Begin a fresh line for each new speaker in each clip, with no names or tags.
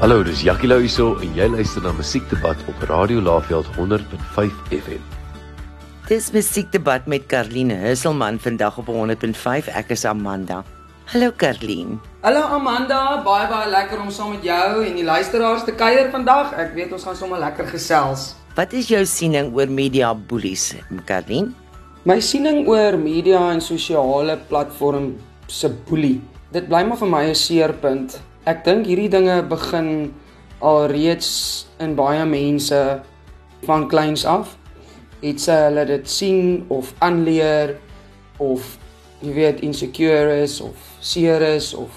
Hallo, dis Jackie Lou hierso en jy luister na Musiekdebat op Radio Laveld 100.5 FM.
Dis Musiekdebat met Karline Husselman vandag op 100.5. Ek is Amanda. Hallo Karline.
Hallo Amanda, baie baie lekker om saam met jou en die luisteraars te kuier vandag. Ek weet ons gaan sommer lekker gesels.
Wat is jou siening oor media bullies, Karline?
My siening oor media en sosiale platform se boelie. Dit bly maar vir my 'n seerpunt. Ek dink hierdie dinge begin alreeds in baie mense van kleins af. Iets hulle dit sien of aanleer of jy weet insecure is of seer is of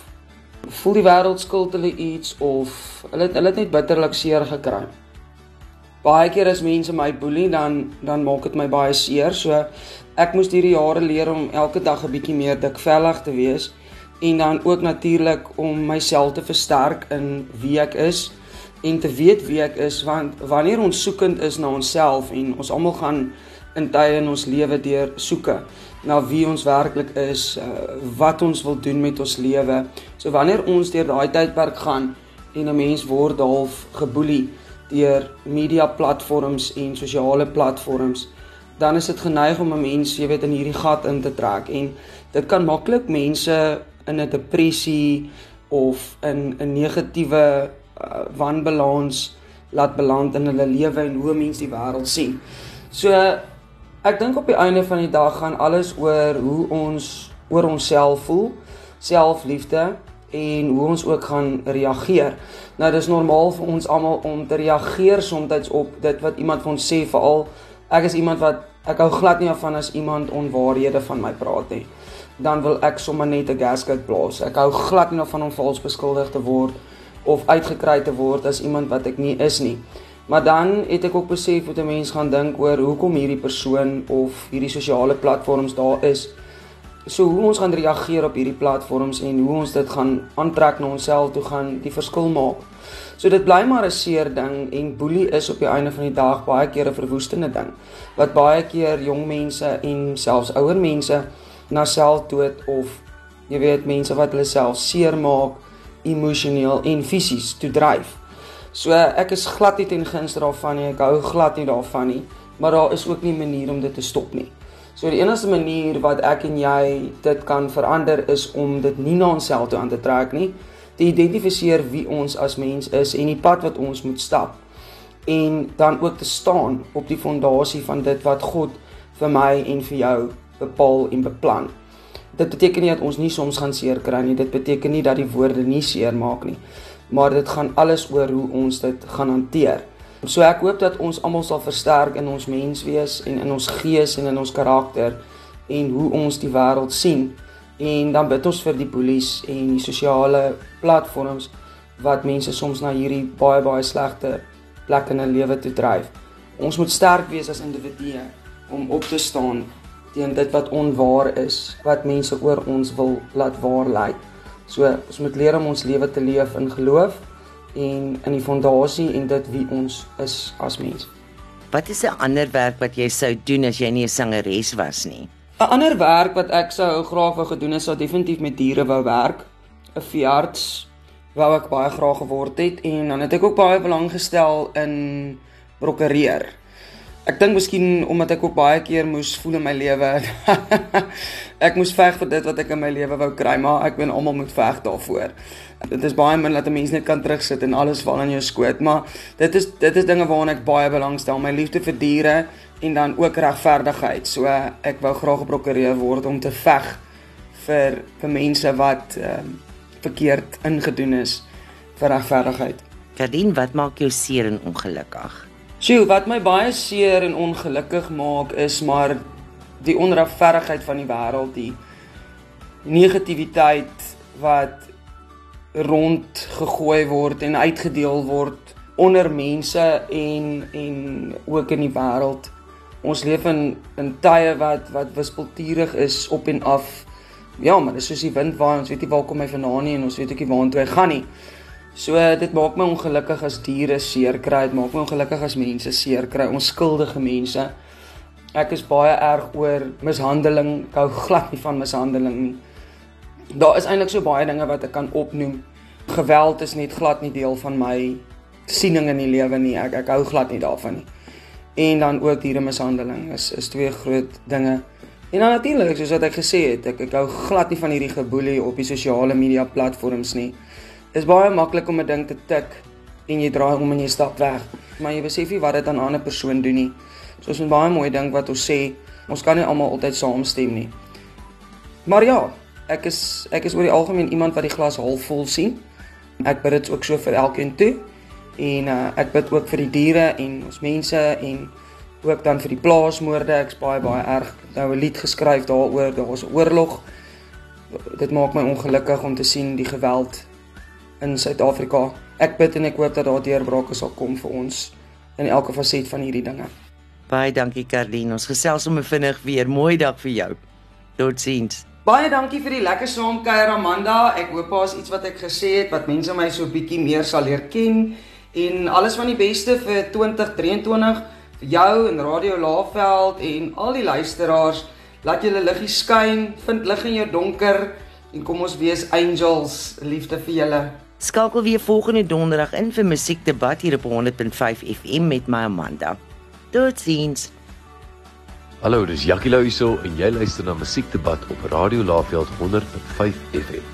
voel die wêreld skuld hulle iets of hulle hulle het net bitterlik seer gekry baie keer as mense my boelie dan dan maak dit my baie seer. So ek moes hierdie jare leer om elke dag 'n bietjie meer dikvellig te wees en dan ook natuurlik om myself te versterk in wie ek is en te weet wie ek is want wanneer ons soekend is na onsself en ons almal gaan in tye in ons lewe deur soeke na wie ons werklik is, uh, wat ons wil doen met ons lewe. So wanneer ons deur daai tydperk gaan en 'n mens word half geboelie deur media platforms en sosiale platforms, dan is dit geneig om 'n mens, jy weet, in hierdie gat in te trek en dit kan maklik mense in 'n depressie of in 'n negatiewe uh, wanbalans laat beland in hulle lewe en hoe mense die wêreld sien. So ek dink op die einde van die dag gaan alles oor hoe ons oor onsself voel, selfliefde en hoe ons ook gaan reageer. Nou dis normaal vir ons almal om te reageer soms op dit wat iemand van ons sê, veral ek is iemand wat ek hou glad nie van as iemand onwaarhede van my praat nie. Dan wil ek sommer net 'n gasket blaas. Ek hou glad nie van om vals beskuldig te word of uitgekry te word as iemand wat ek nie is nie. Maar dan het ek ook besef hoe 'n mens gaan dink oor hoekom hierdie persoon of hierdie sosiale platforms daar is so hoe ons gaan reageer op hierdie platforms en hoe ons dit gaan aantrek na onsself toe gaan die verskil maak. So dit bly maar 'n seer ding en boelie is op die einde van die dag baie keer 'n verwoestende ding wat baie keer jong mense en selfs ouer mense na selfdood of jy weet mense wat hulle self seermaak emosioneel en fisies toe dryf. So ek is glad nie ten gunste daarvan nie. Ek hou glad nie daarvan nie, maar daar is ook nie 'n manier om dit te stop nie. So die enigste manier wat ek en jy dit kan verander is om dit nie na onsself toe aan te trek nie, te identifiseer wie ons as mens is en die pad wat ons moet stap en dan ook te staan op die fondasie van dit wat God vir my en vir jou bepaal en beplan. Dit beteken nie dat ons nie soms gaan seer kry nie. Dit beteken nie dat die woorde nie seer maak nie. Maar dit gaan alles oor hoe ons dit gaan hanteer. So ek hoop dat ons almal sal versterk in ons menswees en in ons gees en in ons karakter en hoe ons die wêreld sien. En dan bid ons vir die polisie en die sosiale platforms wat mense soms na hierdie baie baie slegte plek in 'n lewe toe dryf. Ons moet sterk wees as individue om op te staan teen dit wat onwaar is, wat mense oor ons wil laat waar lyk. So ons moet leer om ons lewe te leef in geloof en in die fondasie en dit wie ons is as mens.
Wat is 'n ander werk wat jy sou doen as jy nie 'n sangeres was nie?
'n Ander werk wat ek sou graag wou gedoen het, sou definitief met diere wou werk. 'n Veearts wou ek baie graag geword het en dan het ek ook baie belang gestel in prokureer. Ek dink miskien omdat ek ook baie keer moes voel in my lewe. ek moes veg vir dit wat ek in my lewe wou kry, maar ek weet almal moet veg daarvoor. Dit is baie min dat 'n mens net kan terugsit en alles val in jou skoot, maar dit is dit is dinge waaraan ek baie belangstel, my liefde vir diere en dan ook regverdigheid. So ek wou graag 'n prokureur word om te veg vir vir mense wat ehm uh, verkeerd ingedoen is vir regverdigheid.
Kadien, wat maak jou seer en ongelukkig?
Sjoe, wat my baie seer en ongelukkig maak is maar die onregverdigheid van die wêreld, die negativiteit wat rond gegooi word en uitgedeel word onder mense en en ook in die wêreld. Ons leef in in tye wat wat wispelturig is op en af. Ja, maar dis soos die wind waai, ons weet nie waar kom hy vandaan nie en ons weet ook nie waartoe hy gaan nie. So dit maak my ongelukkig as diere seer kry, dit maak my ongelukkig as mense seer kry, onskuldige mense. Ek is baie erg oor mishandeling. Ek hou glad nie van mishandeling nie. Daar is eintlik so baie dinge wat ek kan opnoem Geweld is net glad nie deel van my siening in die lewe nie. Ek ek hou glad nie daarvan nie. En dan ook dieremishandeling is is twee groot dinge. En dan natuurlik, soos wat ek gesê het, ek ek hou glad nie van hierdie geboelie op die sosiale media platforms nie. Dit is baie maklik om 'n ding te tik en jy draai om en jy stap weg. Maar jy besef nie wat dit aan 'n ander persoon doen nie. So is 'n baie mooi ding wat ons sê, ons kan nie almal altyd saamstem nie. Maar ja, ek is ek is oor die algemeen iemand wat die glas halfvol sien. Ek bid dit ook so vir elkeen toe. En uh, ek bid ook vir die diere en ons mense en ook dan vir die plaasmoorde. Ek's baie baie erg nou 'n lied geskryf daaroor. Daar was 'n oorlog. Dit maak my ongelukkig om te sien die geweld in Suid-Afrika. Ek bid en ek hoop dat daar deurbrake sal kom vir ons in elke faset van hierdie dinge.
Baie dankie Karlien. Ons gesels sommer vinnig weer. Mooi dag vir jou. Totsiens.
Baie dankie vir die lekker saamkuier Amanda. Ek hoop daar's iets wat ek gesê het wat mense my so bietjie meer sal leer ken en alles van die beste vir 2023 vir jou en Radio Laveld en al die luisteraars. Laat julle liggie skyn, vind lig in jou donker en kom ons wees angels, liefde vir julle.
Skakel weer volgende donderdag in vir musiekdebat hier op 100.5 FM met my Amanda. Totsiens.
Hallo, dis Jackie Louiso en jy luister na Musiekdebat op Radio Laveld 100.5 FM.